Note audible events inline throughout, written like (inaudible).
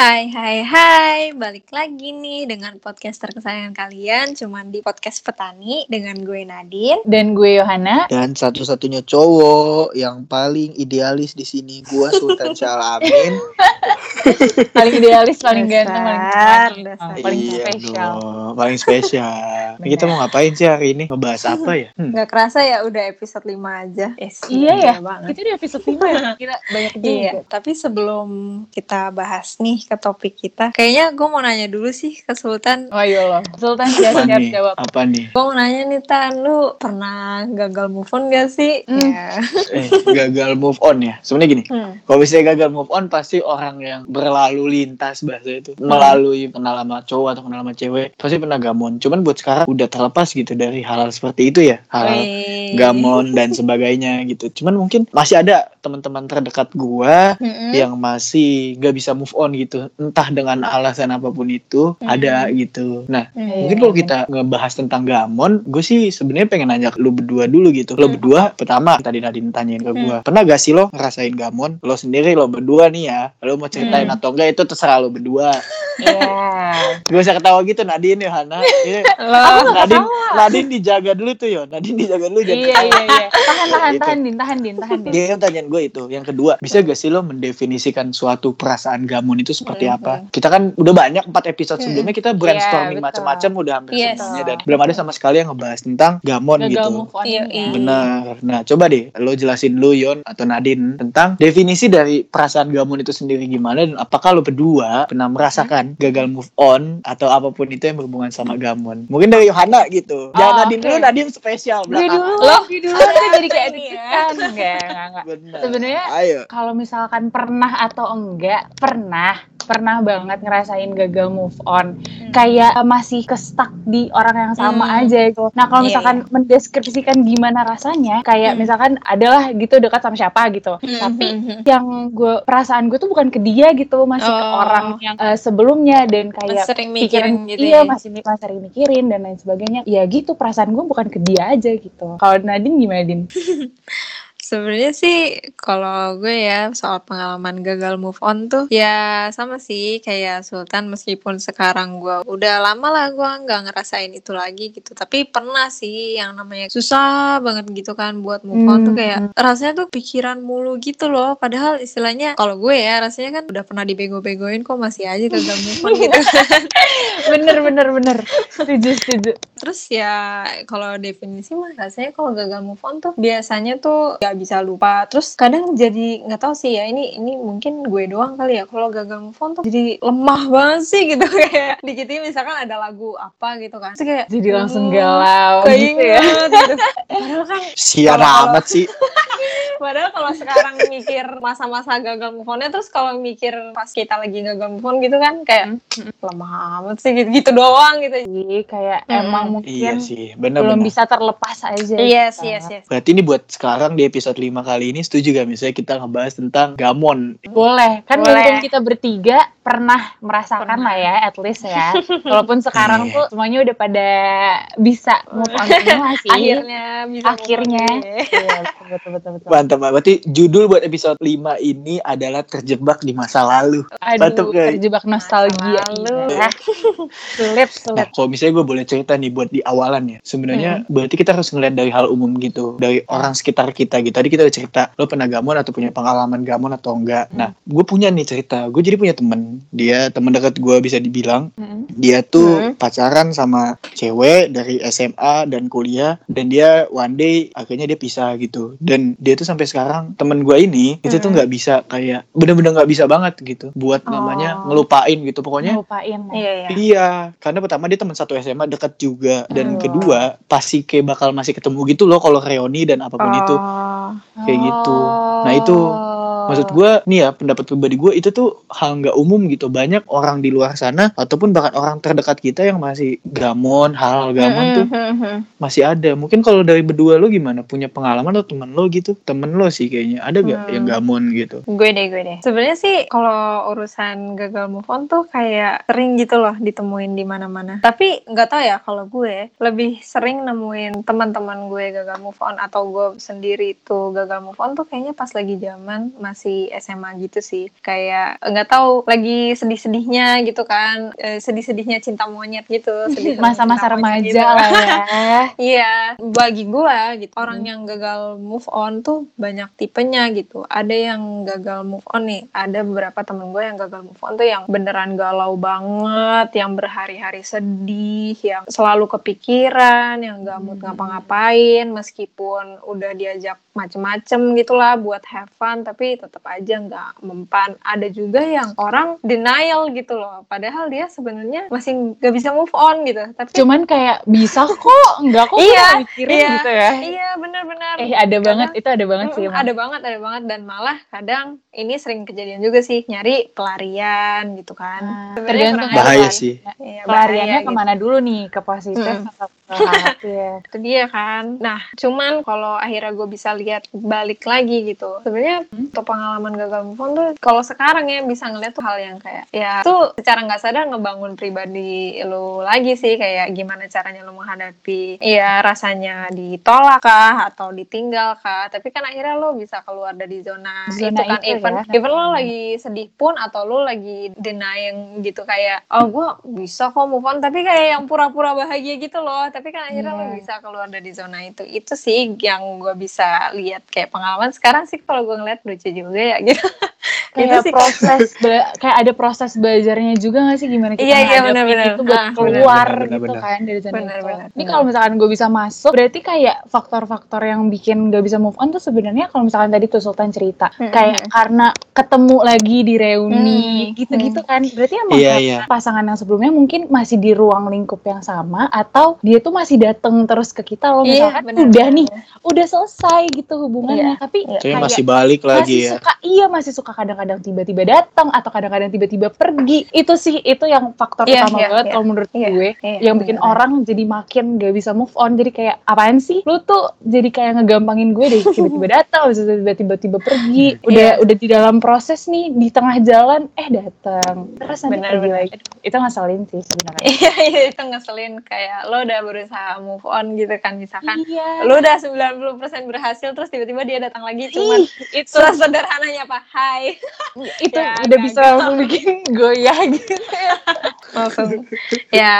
Hai, hai, hai. Balik lagi nih dengan podcaster kesayangan kalian. Cuman di podcast petani dengan gue Nadine. Dan gue Yohana. Dan satu-satunya cowok yang paling idealis di sini gue Sultan (laughs) Syalamin. (laughs) paling idealis, paling ganteng, paling Dasar, paling, Iya spesial. dong, paling spesial. Nah, (laughs) kita mau ngapain sih hari ini? Ngebahas apa ya? Hmm. Gak kerasa ya udah episode 5 aja. Eh, Iya ya, banget. itu di episode 5 ya. Kira banyak juga. Iya, tapi sebelum kita bahas nih ke topik kita, kayaknya gue mau nanya dulu sih ke Sultan. Oh iya loh. Sultan siap Apa siap nih? jawab. Apa nih? Gue mau nanya nih Tan, lu pernah gagal move on gak sih? Hmm. Ya. (laughs) Eh, gagal move on ya. Sebenarnya gini, Hmm. kalau misalnya gagal move on pasti orang yang berlalu lintas bahasa itu melalui kenal sama cowok atau kenal sama cewek pasti pernah gamon. Cuman buat sekarang udah terlepas gitu dari hal-hal seperti itu ya. Hal Wih. gamon dan sebagainya gitu. Cuman mungkin masih ada teman-teman terdekat gua Mm-mm. yang masih gak bisa move on gitu entah dengan alasan apa pun itu Hmm. ada gitu nah Hmm. mungkin kalau kita ngebahas tentang gamon gue sih sebenarnya pengen nanya lu berdua dulu gitu lo Hmm. berdua pertama tadi Nadine tanyain ke gue pernah gak sih lo ngerasain gamon lo sendiri lo berdua nih ya lo mau ceritain Hmm. atau enggak itu terserah lo berdua (laughs) Iya. gue usah ketawa gitu Nadine Yohana Ini (laughs) Lo Nadine Nadine dijaga dulu tuh yo Nadine dijaga dulu jangan Iya iya iya. Tahan tahan Gitu. tahan din, tahan din, tahan din. Dia yang tanyaan gue itu. Yang kedua, bisa gak sih lo mendefinisikan suatu perasaan gamon itu seperti Hmm, apa? Kita kan udah banyak empat episode Hmm. sebelumnya kita brainstorming Iya, betul. macam-macam udah hampir Yes. semuanya dan belum ada sama sekali yang ngebahas tentang gamon Gagal gitu. Iya, iya. ya. Benar. Nah, coba deh lo jelasin dulu Yon atau Nadine tentang definisi dari perasaan gamon itu sendiri gimana dan apakah lo berdua pernah merasakan gagal move on atau apa pun itu yang berhubungan sama gamon. Mungkin dari Yohana gitu. Jangan Oh, Nadine oke. dulu, Nadine spesial belakang. dulu, dulu tuh jadi kayak ini ya. Enggak, enggak, enggak. Benar. Sebenarnya ayo. kalau misalkan pernah atau enggak pernah pernah banget ngerasain gagal move on kayak eh, masih kestak di orang yang sama Hmm. aja gitu nah kalau Iya, misalkan mendeskripsikan gimana rasanya kayak Hmm. misalkan adalah gitu dekat sama siapa gitu Hmm, tapi hmm, hmm. yang gue perasaan gue tuh bukan ke dia gitu masih ke Oh. orang yang eh, sebelumnya dan kayak Masih sering mikirin gitu iya ya. masih masih sering mikirin dan lain sebagainya ya gitu perasaan gue bukan ke dia aja gitu kalau Nadine gimana Din? (laughs) Sebenarnya sih kalau gue ya soal pengalaman gagal move on tuh ya sama sih kayak Sultan meskipun sekarang gue udah lama lah gue nggak ngerasain itu lagi gitu. Tapi pernah sih yang namanya susah banget gitu kan buat move on tuh Hmm. kayak rasanya tuh pikiran mulu gitu loh. Padahal istilahnya kalau gue ya rasanya kan udah pernah dibego-begoin kok masih aja gagal move on gitu (laughs) bener bener bener. Setuju setuju. Terus ya kalau definisi mah rasanya kalau gagal move on tuh biasanya tuh gak bisa lupa. Terus kadang jadi nggak tahu sih ya ini ini mungkin gue doang kali ya kalau gagal move on tuh jadi lemah banget sih gitu (laughs) kayak dikit misalkan ada lagu apa gitu kan. Terus kayak jadi langsung "Hmm, galau gitu ya gitu. (laughs) Padahal kan Kalau- amat sih. (laughs) Padahal kalau sekarang mikir masa-masa gagal move on terus kalau mikir pas kita lagi gagal move on gitu kan kayak lemah amat sih gitu, gitu doang gitu. Jadi kayak Hmm. emang Iya mungkin sih, belum benar-benar. bisa terlepas aja. Yes, gitu. yes, yes. Berarti ini buat sekarang di episode 5 kali ini setuju gak misalnya kita ngebahas tentang gamon. Boleh, kan Boleh. mumpung kita bertiga pernah merasakan Pernah. lah ya, at least ya. Walaupun sekarang Iya. tuh semuanya udah pada bisa move on semua sih. Akhirnya bisa Akhirnya. ya. Iya, betul, betul. Mantap, berarti judul buat episode 5 ini adalah terjebak di masa lalu. Mantap, Aduh, guys. terjebak nostalgia. lalu. Iya. Sulit, Nah, sulit. kalau misalnya gue boleh cerita nih buat di awalan ya. Sebenarnya berarti kita harus ngeliat dari hal umum gitu, dari orang sekitar kita gitu. Tadi kita udah cerita, lo pernah gamon atau punya pengalaman gamon atau enggak. Nah, gue punya nih cerita. Gue jadi punya temen. Dia temen dekat gue bisa dibilang. Mm. Dia tuh Hmm. pacaran sama cewek dari SMA dan kuliah dan dia one day akhirnya dia pisah gitu. Dan dia tuh sampai sekarang temen gue ini itu tuh Hmm. nggak bisa kayak bener-bener nggak bisa banget gitu buat namanya Oh. ngelupain gitu. Pokoknya Lupain. Iya, iya. Iya, karena pertama dia teman satu SMA dekat juga dan Oh. kedua pasti kayak bakal masih ketemu gitu loh kalau reuni dan apa pun itu. Oh. kayak gitu. Nah, itu Maksud gue nih ya pendapat pribadi gue itu tuh hal nggak umum gitu. Banyak orang di luar sana ataupun bahkan orang terdekat kita yang masih gamon, hal gamon tuh masih ada. Mungkin kalau dari berdua lo gimana? Punya pengalaman atau temen lo gitu? Temen lo sih kayaknya ada gak Hmm. yang gamon gitu? Gue deh, gue deh. Sebenarnya sih kalau urusan gagal move on tuh kayak sering gitu loh ditemuin di mana-mana. Tapi nggak tahu ya kalau gue lebih sering nemuin teman-teman gue gagal move on atau gue sendiri itu gagal move on tuh kayaknya pas lagi zaman masih masih SMA gitu sih. Kayak nggak tahu lagi sedih-sedihnya gitu kan, eh, sedih-sedihnya cinta monyet gitu. (laughs) sedih Masa-masa remaja gitu. lah ya. (laughs) Iya, bagi gua gitu orang Hmm. yang gagal move on tuh banyak tipenya gitu. Ada yang gagal move on nih, ada beberapa temen gue yang gagal move on tuh yang beneran galau banget, yang berhari-hari sedih, yang selalu kepikiran, yang gak mood Hmm. ngapa-ngapain, meskipun udah diajak macem-macem gitulah buat have fun, tapi tetap aja nggak mempan. Ada juga yang orang denial gitu loh, padahal dia sebenarnya masih nggak bisa move on gitu. Tapi Cuman kayak bisa kok, enggak kok Iya, mikirin iya. gitu ya. Iya benar-benar. Eh ada Kadang- banget, itu ada banget sih ada banget, ada banget dan malah kadang ini sering kejadian juga sih nyari pelarian gitu kan. Nah, tergantung Bahaya sih. Iya, Pelariannya bahaya gitu. ke mana dulu nih? Ke positif Mm. atau Itu dia kan. Nah, cuman kalau akhirnya gue bisa lihat balik lagi gitu. Sebenarnya Hmm. untuk pengalaman gagal move on tuh kalau sekarang ya bisa ngeliat tuh hal yang kayak ya tuh secara nggak sadar ngebangun pribadi lu lagi sih kayak gimana caranya lu menghadapi ya rasanya ditolak kah atau ditinggal kah. Tapi kan akhirnya lu bisa keluar dari zona, Zona itu kan itu even ya. even lo Hmm. lagi sedih pun atau lu lagi denying gitu kayak oh gue bisa kok move on tapi kayak yang pura-pura bahagia gitu loh tapi kan akhirnya lo Iya. bisa keluar dari zona itu itu sih yang gue bisa lihat kayak pengalaman sekarang sih kalau gue ngeliat lucu juga ya gitu (laughs) Kayak sih. proses, (laughs) kayak ada proses belajarnya juga gak sih gimana kita Iya, iya, menghadapi benar-benar. itu buat Ah, keluar benar, benar, gitu benar. kan dari zona Benar, itu. benar, Ini kalau misalkan gue bisa masuk, berarti kayak faktor-faktor yang bikin gak bisa move on tuh sebenarnya kalau misalkan tadi tuh Sultan cerita, Hmm, kayak hmm. karena ketemu lagi di reuni Hmm, gitu-gitu kan, berarti emang Iya, karena iya. pasangan yang sebelumnya mungkin masih di ruang lingkup yang sama atau dia tuh masih dateng terus ke kita loh Iya, misalkan benar, udah nih udah selesai gitu hubungannya Iya, tapi iya. Kayak masih balik lagi masih ya. suka iya masih suka kadang-kadang tiba-tiba datang atau kadang-kadang tiba-tiba pergi itu sih itu yang faktor Iya, utama iya, banget iya. kalau menurut Iya, gue iya, yang bikin benar. orang jadi makin gak bisa move on jadi kayak apaan sih lu tuh jadi kayak ngegampangin gue deh tiba-tiba (laughs) datang tiba-tiba pergi udah Iya. udah di dalam proses nih di tengah jalan eh datang terus nanti Benar, pergi benar. lagi itu ngeselin sih sebenarnya iya iya itu ngeselin kayak lo udah berusaha move on gitu kan misalkan iya. lo udah 90% berhasil terus tiba-tiba dia datang lagi cuman Ih, itu. sesederhananya apa? Hai. Itu (laughs) Ya, udah bisa gagal. langsung bikin (laughs) goyah gitu. Langsung. Ya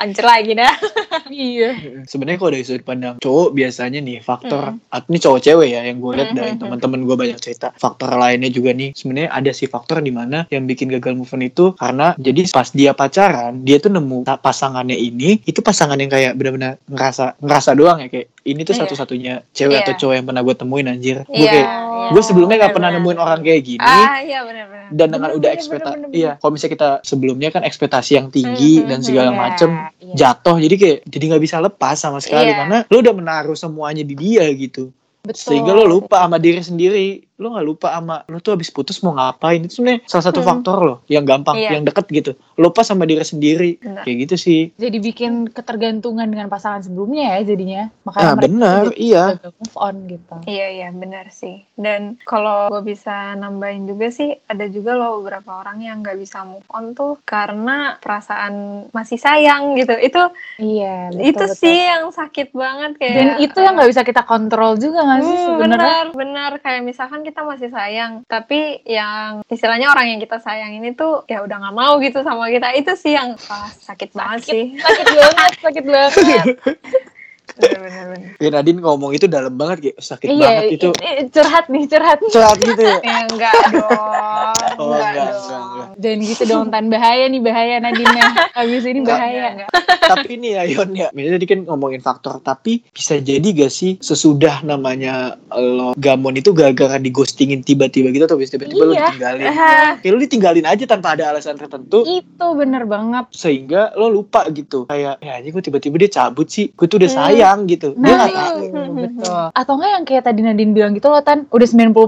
hancur lagi dah. (laughs) Iya. Sebenarnya kalau dari sudut pandang cowok biasanya nih faktor atau ini cowok cewek ya yang gue lihat dari Mm-mm. teman-teman gue banyak cerita. Faktor lainnya juga nih sebenarnya ada sih faktor di mana yang bikin gagal move on itu karena jadi pas dia pacaran dia tuh nemu pasangannya ini itu pasangan yang kayak benar-benar ngerasa ngerasa doang ya kayak ini tuh Iya. satu-satunya cewek Iya. atau cowok yang pernah gue temuin anjir. Gue Iya, kayak iya. gue sebelumnya nggak pernah Benar-benar. nemuin orang kayak gini. ah iya benar-benar dan dengan Bener, udah bener, ekspektasi bener, bener, iya kalau misalnya kita sebelumnya kan ekspektasi yang tinggi Hmm, dan segala Iya, macem iya. jatuh jadi kayak jadi nggak bisa lepas sama sekali Iya. karena lu udah menaruh semuanya di dia gitu Betul. sehingga lo lupa sama diri sendiri lo nggak lupa sama lo tuh habis putus mau ngapain itu sebenarnya salah satu Hmm. faktor lo yang gampang Iya. yang deket gitu lupa sama diri sendiri kayak gitu sih jadi bikin ketergantungan dengan pasangan sebelumnya ya jadinya makanya ah mereka benar jadi iya move on gitu Iya iya benar sih. Dan kalau gue bisa nambahin juga sih ada juga loh beberapa orang yang nggak bisa move on tuh karena perasaan masih sayang gitu. Itu iya betul, itu betul. sih yang sakit banget kayak. dan itu yang nggak bisa kita kontrol juga nggak sih Hmm, sebenarnya benar benar kayak misalkan kita masih sayang. Tapi yang istilahnya orang yang kita sayang ini tuh ya udah nggak mau gitu sama kita. Itu sih yang wah, sakit banget sih. Sakit banget sakit banget (laughs) benar benar benar ya Nadine ngomong itu dalam banget kayak sakit iya banget itu i- i- curhat nih curhat curhat gitu. Ya (laughs) ya enggak (laughs) dong. Oh, enggak, enggak, dong enggak, enggak. dan gitu dong tan bahaya nih bahaya Nadine habis ini Enggak, bahaya. enggak, enggak. tapi nih ya Yon ya. Misalnya tadi kan ngomongin faktor tapi bisa jadi gak sih sesudah namanya lo gamon itu gara-gara di ghostingin tiba-tiba gitu atau tiba-tiba lo Iya. ditinggalin? Ah, kayak lo ditinggalin aja tanpa ada alasan tertentu. Itu bener banget. Sehingga lo lupa gitu. Kayak ya aja gue tiba-tiba dia cabut sih? Gue tuh udah Hmm. sayang gitu dia Nah, nggak tahu itu, (laughs) betul. Atau enggak yang kayak tadi Nadine bilang gitu loh, Tan, udah 90%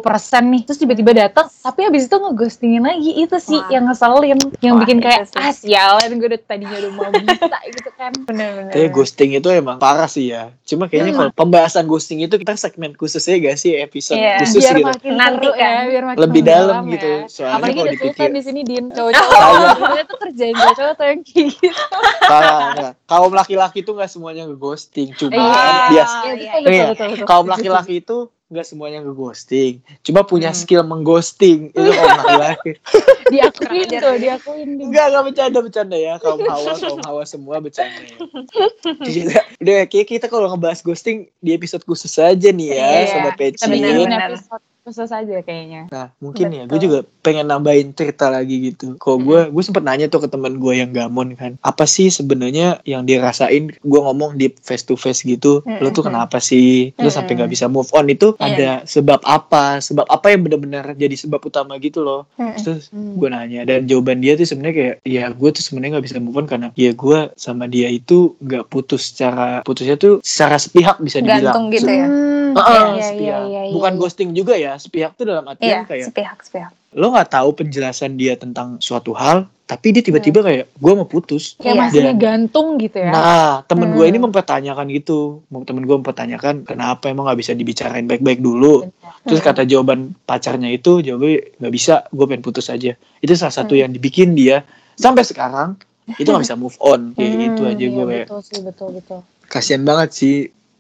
nih, terus tiba-tiba datang, tapi habis itu ngeghostingin lagi. Itu sih Wah. yang ngeselin, yang Wah, bikin kayak, ah sialan, gue udah tadinya udah mau bisa (laughs) gitu kan. benar benar Tapi ghosting itu emang parah sih ya. Cuma kayaknya Hmm. kalau pembahasan ghosting itu kita segmen khususnya gak sih episode Iya, khusus biar gitu. makin Nanti seru kan. ya, biar makin Lebih dalam gitu. ya. Soalnya Apalagi kalau dipikir- di sini, Din. Cowok-cowok. Sebenarnya tuh kerjain cowok tuh yang kayak gitu. Parah. Kaum laki-laki itu gak semuanya ngeghosting. Cuma Iya. biasa. iya, Iya, iya. betul, Iya. betul, betul. Kaum laki-laki itu nggak semuanya nge-ghosting. Cuma punya Hmm. skill mengghosting. Itu orang laki-laki. (laughs) diakuin tuh diakuin Enggak, enggak bercanda-bercanda ya. Kaum hawa, kaum hawa semua bercanda ya. Kita, udah kayak kita kalau ngebahas ghosting di episode khusus aja nih ya, Iya, Sobat kita Peci. bikin Benar-benar. episode khusus aja kayaknya Nah, mungkin ya, gue Betul. juga pengen nambahin cerita lagi gitu. Kalau gue, gue sempet nanya tuh ke teman gue yang gamon kan, apa sih sebenarnya yang dia rasain? Gue ngomong di face to face gitu, lo tuh kenapa sih? Lo sampai nggak bisa move on itu Iya. ada sebab apa? Sebab apa yang benar-benar jadi sebab utama gitu loh? Terus Hmm. gue nanya dan jawaban dia tuh sebenarnya kayak, ya gue tuh sebenarnya nggak bisa move on karena ya gue sama dia itu nggak putus secara putusnya tuh secara sepihak bisa dibilang. Gantung gitu ya. Heeh, iya, iya, iya, iya, Bukan ghosting juga ya, sepihak tuh dalam artian Iya, kayak sepihak sepihak. lo nggak tahu penjelasan dia tentang suatu hal tapi dia tiba-tiba kayak gue mau putus kayak Iya. masih Dan- gantung gitu ya nah temen gue Hmm. ini mempertanyakan gitu temen gue mempertanyakan kenapa emang nggak bisa dibicarain baik-baik dulu terus Hmm. kata jawaban pacarnya itu jawabannya nggak bisa gue pengen putus aja itu salah satu Hmm. yang dibikin dia sampai sekarang itu nggak bisa (laughs) move on kayak Hmm, gitu aja Iya, gue kayak betul sih betul betul kasihan banget sih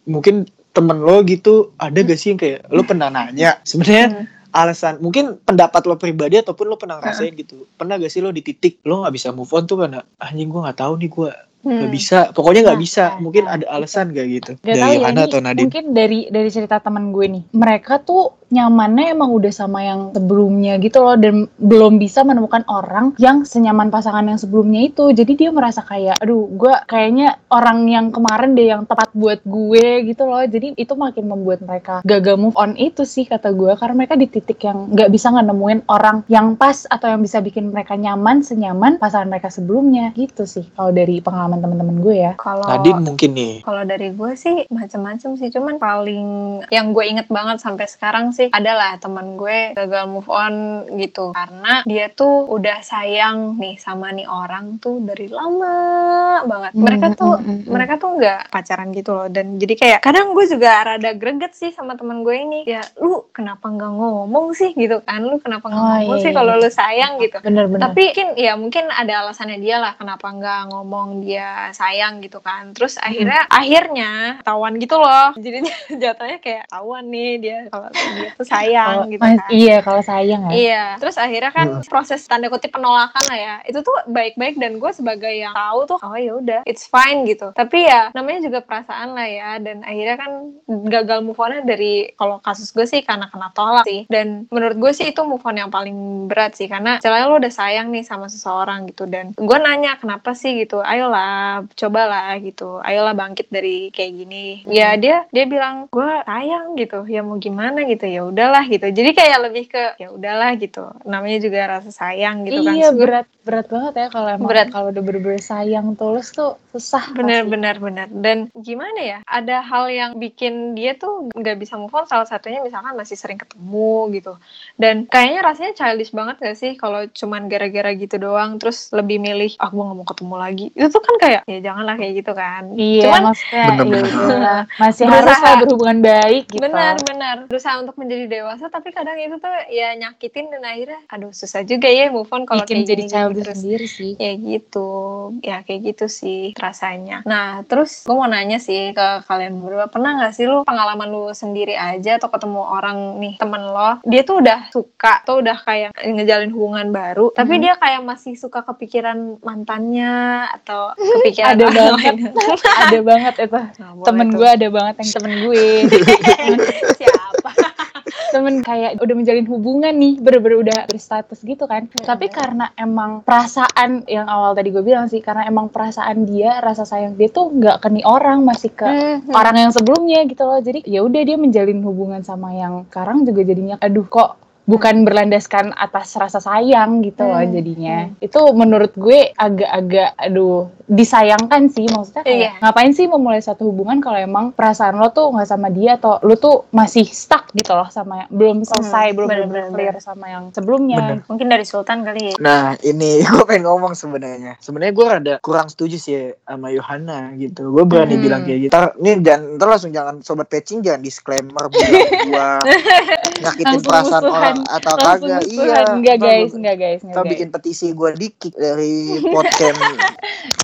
mungkin temen lo gitu ada gak sih yang kayak lo pernah nanya? Sebenarnya Hmm. alasan mungkin pendapat lo pribadi ataupun lo pernah ngerasain gitu. Pernah gak sih lo di titik lo nggak bisa move on tuh karena anjing gue nggak tahu nih gue nggak Hmm. bisa. Pokoknya nggak Nah, bisa. nah, mungkin nah, ada alasan gak gitu. Gak dari tahu ya atau Nadine? mungkin dari dari cerita teman gue nih. Mereka tuh nyamannya emang udah sama yang sebelumnya gitu loh. Dan belum bisa menemukan orang yang senyaman pasangan yang sebelumnya itu. Jadi dia merasa kayak aduh gue kayaknya orang yang kemarin deh yang tepat buat gue gitu loh. Jadi itu makin membuat mereka gagal move on itu sih kata gue karena mereka di titik yang nggak bisa nemuin orang yang pas atau yang bisa bikin mereka nyaman senyaman pasangan mereka sebelumnya. Gitu sih kalau dari pengalaman teman-teman gue ya. Kalau Nadine mungkin nih. Kalau dari gue sih macam-macam sih, cuman paling yang gue inget banget sampai sekarang sih adalah teman gue gagal move on gitu. Karena dia tuh udah sayang nih sama nih orang tuh dari lama banget. Mereka Hmm, tuh hmm, hmm, hmm. mereka tuh nggak pacaran gitu loh. Dan jadi kayak kadang gue juga rada greget sih sama teman gue ini. Ya lu kenapa nggak ngomong sih? gitu kan. Lu kenapa nggak Oh, ngomong iya, sih iya. kalau lu sayang? gitu. Bener-bener tapi mungkin ya mungkin ada alasannya dia lah kenapa nggak ngomong dia sayang gitu kan. Terus akhirnya akhirnya tawan gitu loh. Jadinya (laughs) jatuhnya kayak tawan nih dia kalau dia tuh sayang gitu kan. iya kalau sayang ya. Iya, terus akhirnya kan proses tanda kutip penolakan lah ya. Itu tuh baik-baik dan gue sebagai yang tahu tuh oh ya udah, it's fine gitu. Tapi ya namanya juga perasaan lah ya. Dan akhirnya kan gagal move on dari kalau kasus gue sih karena kena tolak sih. Dan menurut gue sih itu move on yang paling berat sih. Karena misalnya lo udah sayang nih sama seseorang gitu. Dan gue nanya kenapa sih? gitu. Ayolah, cobalah gitu. Ayolah bangkit dari kayak gini. Ya dia dia bilang gue sayang gitu. Ya mau gimana gitu. Ya udahlah gitu. Jadi kayak lebih ke ya udahlah gitu. Namanya juga rasa sayang gitu kan. iya Terus gue- berat berat banget ya kalau emang Berat. kalau udah bener-bener sayang tulus tuh susah bener pasti. bener bener dan gimana ya ada hal yang bikin dia tuh nggak bisa move on salah satunya misalkan masih sering ketemu gitu dan kayaknya rasanya childish banget gak sih kalau cuman gara-gara gitu doang terus lebih milih ah gue nggak mau ketemu lagi itu tuh kan kayak ya janganlah kayak gitu kan. Iya cuman maksudnya ya udahlah, masih Berusaha. harus berhubungan baik gitu. Benar benar. Berusaha untuk menjadi dewasa tapi kadang itu tuh ya nyakitin dan akhirnya aduh susah juga ya move on kalau kayak jadi gini childish terus. sendiri sih. Ya gitu. Ya kayak gitu sih rasanya. Nah terus gue mau nanya sih ke kalian berdua pernah nggak sih lu pengalaman lu sendiri aja atau ketemu orang nih temen lo dia tuh udah suka atau udah kayak ngejalin hubungan baru tapi Hmm. dia kayak masih suka kepikiran mantannya atau (laughs) kepikiran Ada banget. (laughs) ada banget itu. Temen gue ada banget yang temen gue (laughs) siapa? Temen kayak udah menjalin hubungan nih bener-bener udah berstatus gitu kan. Tapi karena emang perasaan yang awal tadi gue bilang sih karena emang perasaan dia rasa sayang dia tuh nggak ke nih orang masih ke Hmm, orang yang sebelumnya gitu loh. Jadi ya udah dia menjalin hubungan sama yang sekarang juga jadinya aduh kok bukan berlandaskan atas rasa sayang gitu loh Hmm, jadinya itu menurut gue agak-agak aduh disayangkan sih maksudnya kayak Iya. ngapain sih memulai satu hubungan kalau emang perasaan lo tuh nggak sama dia atau lo tuh masih stuck gitu loh sama yang belum selesai belum bener, bener bener, clear sama yang sebelumnya Bener. mungkin dari Sultan kali ya Nah ini (laughs) gue pengen ngomong sebenarnya. Sebenarnya gue rada kurang setuju sih sama Yohana gitu. Gue berani Hmm. bilang kayak gitu. Ntar, nih dan ntar langsung jangan sobat patching jangan disclaimer bilang gue (laughs) nyakitin perasaan musuhan. orang atau Langsung kagak? musuhan. iya enggak guys enggak guys enggak guys. bikin petisi gue di kick dari (laughs) podcast.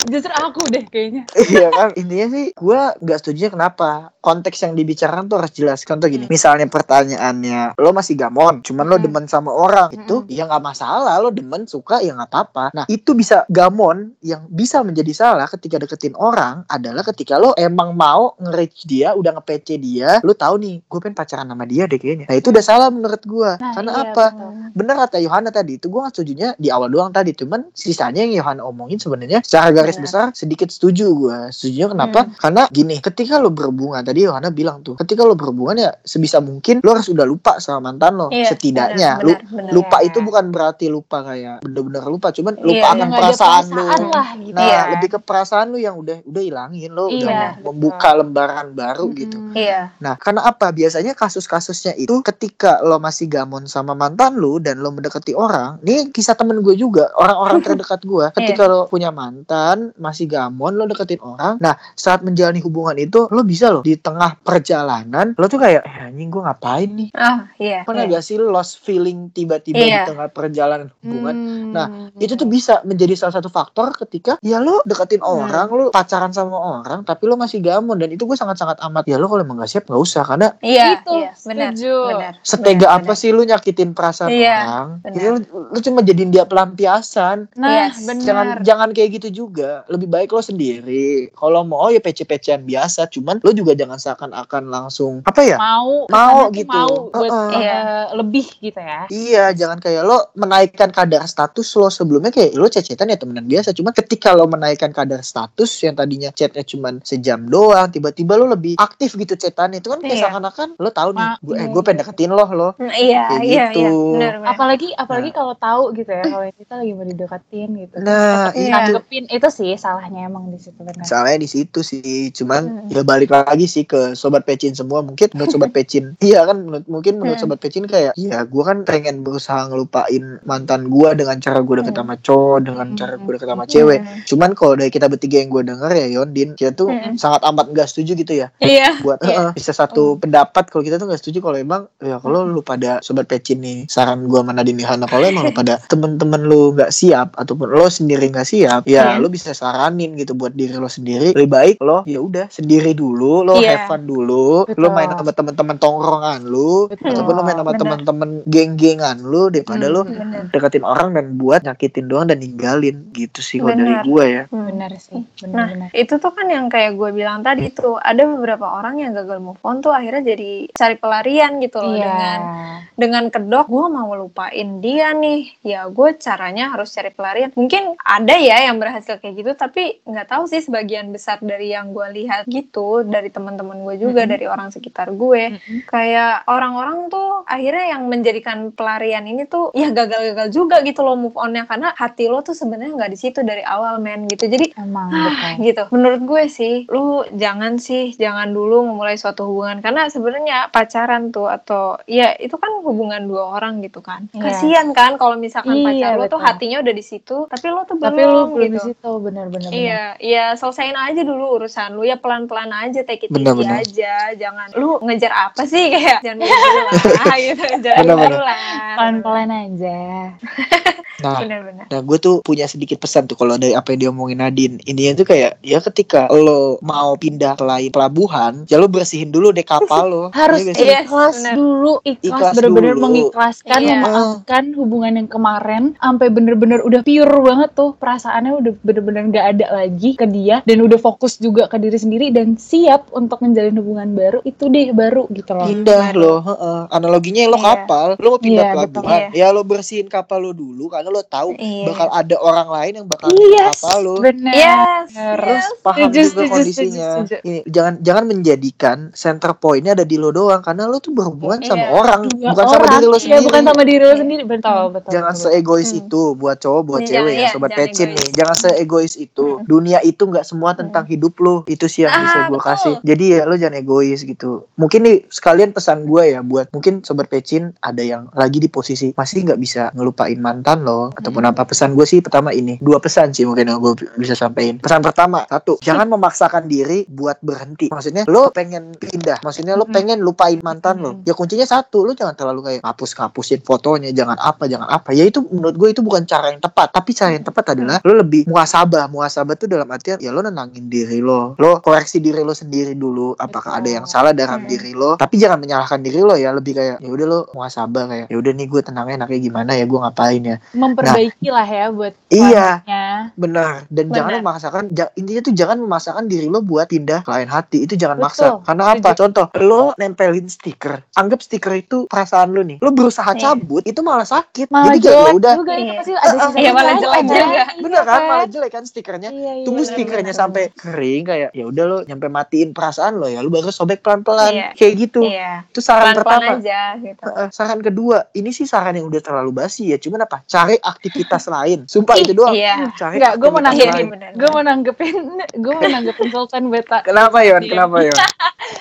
Justru aku deh kayaknya. (laughs) Iya kan? Intinya sih gue nggak setuju kenapa konteks yang dibicarakan tuh harus jelas. Contoh gini misalnya pertanyaannya lo masih gamon cuman lo Hmm. demen sama orang? Itu Mm-mm. ya nggak masalah lo demen suka ya nggak apa-apa. Nah itu bisa gamon yang bisa menjadi salah ketika deketin orang adalah ketika lo emang mau nge-reach dia udah nge-PC dia lo tahu nih gue pengen pacaran sama dia deh kayaknya. Nah itu udah salah menurut gue Nah, karena iya, apa betul. bener kata Yohana tadi itu gue gak setujunya di awal doang tadi cuman sisanya yang Yohana omongin sebenarnya secara garis Benar. besar sedikit setuju gue setuju kenapa Hmm. karena gini ketika lo berhubungan tadi Yohana bilang tuh ketika lo berhubungan ya sebisa mungkin lo harus udah lupa sama mantan lo Iya, setidaknya benar, lu benar, benar. lupa Iya. itu bukan berarti lupa kayak bener-bener lupa cuman Iya, lupa akan ada perasaan lo lah gitu nah ya lebih ke perasaan lo yang udah udah hilangin lo udah Iya, mau betul. membuka lembaran baru gitu Mm-mm. Iya. Nah, karena apa? Biasanya kasus-kasusnya itu ketika lo masih gamon sama mantan lu dan lo mendekati orang, ini kisah temen gue juga, orang-orang (laughs) terdekat gue. Ketika lo punya mantan, masih gamon, lo deketin orang. Nah, saat menjalani hubungan itu, lo bisa lo di tengah perjalanan, lo tuh kayak, eh, anjing gue ngapain nih? Ah, iya. Pernah iya. gak sih lo lost feeling tiba-tiba Iya. di tengah perjalanan hubungan? Hmm. Nah, Itu tuh bisa menjadi salah satu faktor ketika ya lo deketin Hmm. orang, lo pacaran sama orang, tapi lo masih gamon dan itu gue sangat-sangat amat ya lo kalau emang gak siap nggak usah karena Iya, Itu, iya, benar. setuju. Benar. Setega benar, apa benar. sih lu nyakitin perasaan Iya, orang lu, lu cuma jadiin dia pelampiasan nah Yes. benar jangan jangan kayak gitu juga lebih baik lo sendiri kalau mau oh ya pece-pecean biasa cuman lo juga jangan seakan-akan langsung apa ya mau Mau gitu. mau buat Heeh. eh, Iya. lebih gitu ya Iya, jangan kayak lo menaikkan kadar status lo sebelumnya kayak lo cecetan ya temenan biasa. Cuma ketika lo menaikkan kadar status yang tadinya chatnya cuma sejam doang, tiba-tiba lo lebih aktif gitu chatannya itu kan kayak Iya. seakan-akan lo tahu nih, Ma- gue eh iya. gue pengen deketin lo lo. Hmm, Iya, Kayak iya, gitu. iya. Benar. apalagi apalagi kalau tahu gitu ya kalau kita lagi mau dideketin gitu Nah, Iya. itu nanggepin itu sih salahnya emang di situ benar Salahnya di situ sih. Cuman Hmm. ya balik lagi sih ke sobat pecin semua. Mungkin menurut sobat pecin, (laughs) iya kan menurut mungkin menurut Hmm. sobat pecin kayak ya gue kan pengen berusaha ngelupain mantan gue dengan cara gue deket Hmm. sama cowok, dengan Hmm. cara gue deket sama cewek. Hmm. Cuman kalau dari kita bertiga yang gue denger ya Yondin, kita tuh Hmm. sangat amat gak setuju gitu ya. Iya. Buat Iya. heeh, bisa satu pendapat kalau kita tuh gak setuju kalau emang ya kalau lu pada sobat pecin nih saran gue sama Nadine Hana kalau emang lu pada (laughs) temen-temen lu gak siap ataupun lo sendiri gak siap ya Iya. lu bisa saranin gitu buat diri lo sendiri lebih baik lo ya udah sendiri dulu lo Iya. have fun dulu lo Betul. main sama temen-temen tongkrongan lu Betul. ataupun lo main sama Bener. temen-temen geng-gengan lu daripada Hmm. lo deketin orang dan buat nyakitin doang dan ninggalin gitu sih kalau dari Benar. gue ya Hmm. benar sih Nah, benar-benar itu tuh kan yang kayak gue bilang tadi tuh ada beberapa orang yang gagal move on tuh akhirnya jadi cari pelarian gitu loh iya dengan dengan kedok gue mau lupain dia nih. Ya gue caranya harus cari pelarian. Mungkin ada ya yang berhasil kayak gitu tapi nggak tahu sih sebagian besar dari yang gue lihat gitu dari teman-teman gue juga Mm-mm. dari orang sekitar gue. Mm-mm. kayak orang-orang tuh akhirnya yang menjadikan pelarian ini tuh ya gagal-gagal juga gitu loh move onnya. Karena hati lo tuh sebenarnya nggak di situ dari awal men gitu. Jadi emang Ah, betul. gitu. Menurut gue sih, lu jangan sih, jangan dulu memulai suatu hubungan. Karena sebenarnya pacaran tuh atau ya itu kan hubungan dua orang gitu kan. Iya. Kasian kan kalau misalkan Iya, pacar lo tuh hatinya udah di situ, tapi lo tuh belum tapi lu belum di gitu. situ benar-benar Iya, iya selesain aja dulu urusan lu ya pelan-pelan aja take it easy Benar-benar. aja. Jangan lu ngejar apa sih (laughs) kayak jangan dulu lah (laughs) gitu. Jangan Benar-benar. dulu lah. pelan-pelan aja (laughs) nah Benar-benar. Nah, gue tuh punya sedikit pesan tuh kalau dari apa yang diomongin Nadine. Intinya tuh kayak ya ketika lo mau pindah ke lain pelabuhan, ya lo bersihin dulu deh kapal lo. harus Iya ikhlas benar. dulu ikhlas, Ikhlas bener-bener dulu. mengikhlaskan Iya. memaafkan hubungan yang kemarin sampai bener-bener udah pure banget tuh perasaannya udah bener-bener gak ada lagi ke dia dan udah fokus juga ke diri sendiri dan siap untuk menjalin hubungan baru itu deh baru gitu loh Pindah Baru. lo, heeh. analoginya lo Iya. kapal, lo mau pindah Iya, pelabuhan, betul. ya lo bersihin kapal lo dulu karena lo tahu Iya. bakal ada orang lain yang bakal Yes, pindah kapal lo. bener Yes. Terus yes. paham Setuju, juga kondisinya. setuju. Ini jangan jangan menjadikan center pointnya ada di lo doang karena lo tuh berhubungan sama Iya. orang, Dua bukan sama orang, diri lo iya, sendiri. bukan sama diri lo sendiri betul betul Jangan betul. seegois Hmm. itu buat cowok buat Jangan, cewek ya iya, sobat jangan pecin egois. nih. Jangan seegois itu. Hmm. Dunia itu nggak semua tentang hidup lo. Itu sih yang Ah, bisa gue kasih. Jadi ya lo jangan egois gitu. Mungkin nih sekalian pesan gue ya buat mungkin sobat pecin ada yang lagi di posisi masih nggak bisa ngelupain mantan lo ataupun Hmm. apa. Pesan gue sih pertama ini dua pesan sih mungkin yang gue bisa sampaikan. Pesan pertama satu jangan memaksakan diri buat berhenti. Maksudnya lo pengen pindah. Maksudnya lo Hmm. pengen lupain mantan lo. Hmm. Ya kuncinya satu lu jangan terlalu kayak ngapus ngapusin fotonya jangan apa jangan apa. Ya itu menurut gue itu bukan cara yang tepat tapi cara yang tepat adalah lu lebih muasabah. Muasabah tuh dalam artian ya lo nenangin diri lo. Lo koreksi diri lo sendiri dulu apakah ada yang salah dalam Hmm. diri lo. Tapi jangan menyalahkan diri lo ya lebih kayak ya udah lo muasabah kayak ya udah nih gue tenangnya enaknya gimana ya gue ngapain ya. Memperbaiki lah ya buat Iya. benar. Dan Benar. jangan memaksakan intinya tuh jangan memaksakan diri lo buat pindah ke lain hati. Itu jangan Betul. maksa karena apa? Contoh lo nempelin stiker anggap stiker itu perasaan lo nih lo berusaha Iya. cabut itu malah sakit malah jadi kayak ya udah juga itu Iya. pasti ada sisa Iya, malah jelek juga. bener kan malah jelek kan stikernya Iya, iya, tunggu bener, stikernya bener. sampai kering kayak ya udah lo nyampe matiin perasaan lo ya lo baru sobek pelan pelan Iya. kayak gitu Iya. itu saran Pelan-pelan pertama aja gitu. Eh, saran kedua ini sih saran yang udah terlalu basi ya cuman apa cari aktivitas (laughs) lain sumpah itu doang Iya. cari Enggak, gue mau Iya, nanggepin, gue mau nanggepin, (laughs) gue mau nanggepin Sultan beta. kenapa Yon Iya. kenapa Yon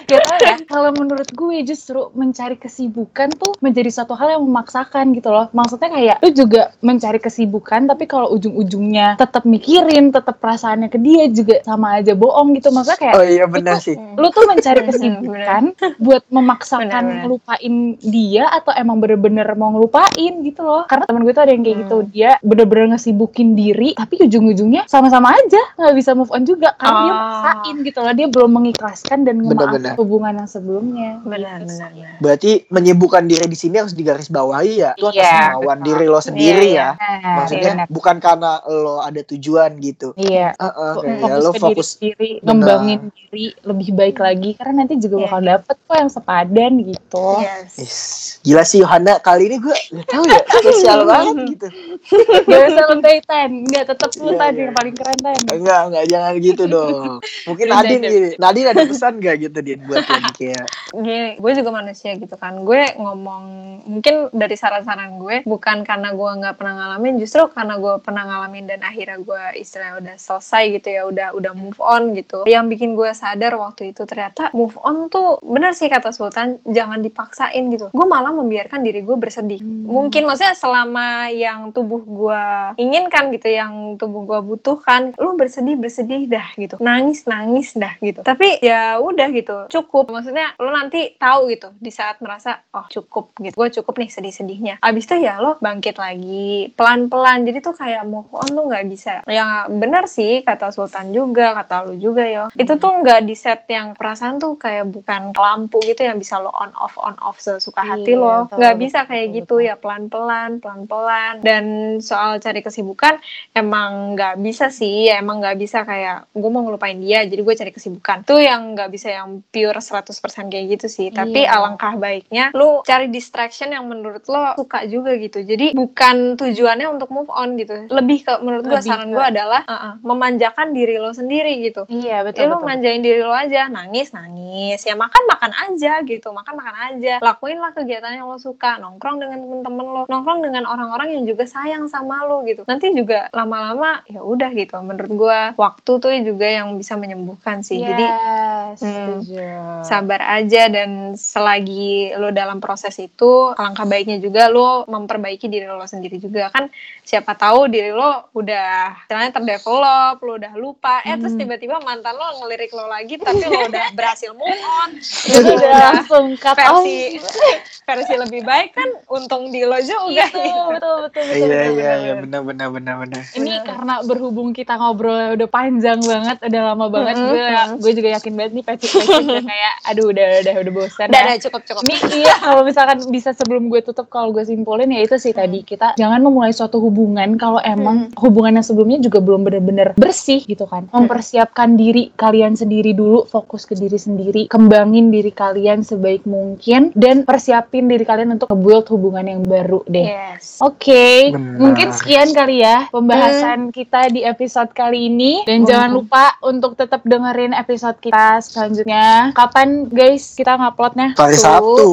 Gak (laughs) tau ya, kalau menurut gue justru mencari kesibukan tuh menjadi satu hal yang memaksakan gitu loh. Maksudnya kayak lu juga mencari kesibukan, tapi kalau ujung-ujungnya tetap mikirin, tetap perasaannya ke dia juga sama aja bohong gitu. Maksudnya kayak oh iya benar sih lu tuh mencari (laughs) Bener, kesibukan buat memaksakan ngelupain dia atau emang bener-bener mau ngelupain gitu loh karena temen gue tuh ada yang kayak Hmm. gitu dia bener-bener ngesibukin diri tapi ujung-ujungnya sama-sama aja nggak bisa move on juga karena dia Oh. maksain gitu loh dia belum mengikhlaskan dan memaafkan hubungan yang sebelumnya Benar, Gitu benar, sih. benar. Berarti menyibukkan diri di sini harus digarisbawahi ya. Itu atas Iya, kemauan betul. diri lo sendiri Iya, ya. Maksudnya bener. bukan karena lo ada tujuan gitu. iya Heeh, Fo- kayak fokus lo ke fokus diri sendiri, Benar. ngembangin diri lebih baik lagi karena nanti juga Iya. bakal dapet kok yang sepadan gitu. Yes. Gila sih Yohana kali ini gue gak tahu ya (laughs) spesial banget gitu. (laughs) Gak usah lebay tan, nggak tetap lu Iya, tan iya. yang paling keren tan. Enggak, enggak jangan gitu dong. (laughs) Mungkin. Nadine gini. Nadine ada pesan gak gitu Din buat nih, kayak Gini, gue juga manusia gitu kan. Gue ngomong mungkin dari saran-saran gue bukan karena gue nggak pernah ngalamin, justru karena gue pernah ngalamin dan akhirnya gue istilahnya udah selesai gitu ya, udah udah move on gitu. Yang bikin gue sadar waktu itu ternyata move on tuh bener sih kata Sultan, jangan dipaksain gitu. Gue malah membiarkan diri gue bersedih. Mungkin maksudnya selama yang tubuh gue inginkan gitu, yang tubuh gue butuhkan, lu bersedih bersedih dah gitu, nangis nangis dah gitu. Tapi ya udah gitu, cukup. Maksudnya lu nanti tahu gitu di saat merasa oh cukup gitu, gue cukup nih sedih-sedihnya. Abis itu ya lo bangkit lagi pelan-pelan. Jadi tuh kayak move on tuh nggak bisa. Ya bener sih kata Sultan juga, kata lu juga ya. Itu tuh nggak di set yang perasaan tuh kayak bukan lampu gitu yang bisa lo on off on off sesuka hati Iya, lo. Nggak bisa kayak betul, gitu betul. ya pelan-pelan, pelan-pelan. Dan soal cari kesibukan emang nggak bisa sih, ya emang nggak bisa kayak gue mau ngelupain dia, jadi gue cari kesibukan. Tuh yang nggak bisa yang pure 100% kayak gitu sih. Tapi Iya. alangkah baiknya lu cari distraction yang menurut lo suka juga gitu. Jadi bukan tujuannya untuk move on gitu. Lebih ke menurut gue saran gue adalah uh-uh, memanjakan diri lo sendiri gitu. Iya Ya betul lu betul. manjain diri lo aja, nangis nangis, ya makan makan aja gitu, makan makan aja, lakuin lah kegiatan yang lo suka, nongkrong dengan temen-temen lo, nongkrong dengan orang-orang yang juga sayang sama lo gitu. Nanti juga lama-lama ya udah gitu. Menurut gua waktu tuh juga yang bisa menyembuhkan sih. Jadi Yes, Hmm. setuju. sabar aja dan selagi lo dalam proses itu alangkah baiknya juga lo memperbaiki diri lo sendiri juga kan siapa tahu diri lo udah istilahnya terdevelop lo udah lupa eh terus Hmm. tiba-tiba mantan lo ngelirik lo lagi tapi lo udah (laughs) berhasil move on udah langsung cut off. versi (laughs) versi lebih baik kan untung di lo juga Iya, gitu. betul, betul, betul, betul, Iya iya iya benar benar benar benar. Ini karena berhubung kita ngobrol udah panjang banget, udah lama banget, Mm-mm. gue gue juga yakin banget nih udah (laughs) kayak, aduh udah udah udah bosan udah ya. udah cukup cukup Ini iya kalau misalkan bisa sebelum gue tutup kalau gue simpulin ya itu sih tadi kita jangan memulai suatu hubungan kalau emang hubungan yang sebelumnya juga belum bener-bener bersih gitu kan. Mempersiapkan diri kalian sendiri dulu, fokus ke diri sendiri, kembangin diri kalian sebaik mungkin dan persiapin diri kalian untuk nge-build hubungan yang baru deh. yes Oke, Benar. mungkin sekian kali ya pembahasan kita di episode kali ini. Dan Hmm. jangan lupa untuk tetap dengerin episode kita selanjutnya. Kapan guys kita nguploadnya? Hari Sabtu.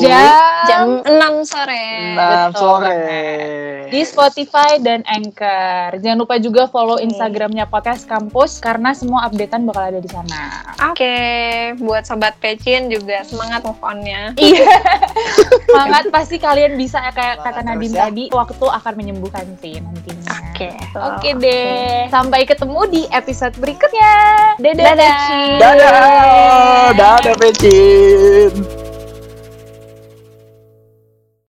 Jam, jam 6 sore enam Betul sore. di Spotify dan Anchor. Jangan lupa juga follow. Instagramnya Podcast Kampus karena semua updatean bakal ada di sana. Oke, buat sobat pecin juga semangat move on-nya. Iya. (laughs) Semangat pasti kalian bisa ya, kayak kata Nadine ya. tadi, waktu akan menyembuhkan sih nantinya. Oke. Oke deh. Sampai ketemu di episode berikutnya. Dadah. Dadah. Peci. Dadah. Dadah Pecin.